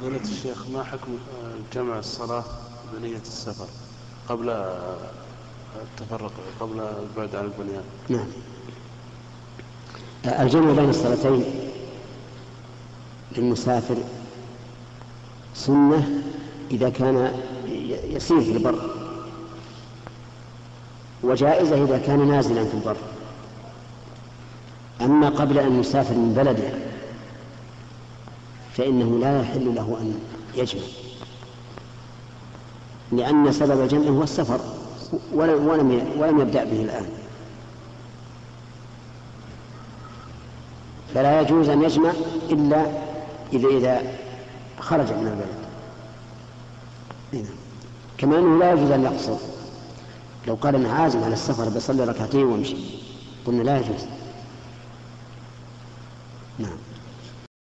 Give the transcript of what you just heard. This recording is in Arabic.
فضيلة الشيخ ما حكم جمع الصلاة بنية السفر قبل التفرق قبل البعد عن البنيان؟ نعم. الجمع بين الصلاتين للمسافر سنة إذا كان يسير في البر وجائزة إذا كان نازلا في البر. أما قبل أن يسافر من بلده فإنه لا يحل له أن يجمع لأن سبب الجمع هو السفر ولم ولم يبدأ به الآن. فلا يجوز أن يجمع إلا إذا إذا خرج من البلد. كما أنه لا يجوز أن يقصر. لو قال أنا عازم على السفر بصلي ركعتين وامشي قلنا لا يجوز. نعم.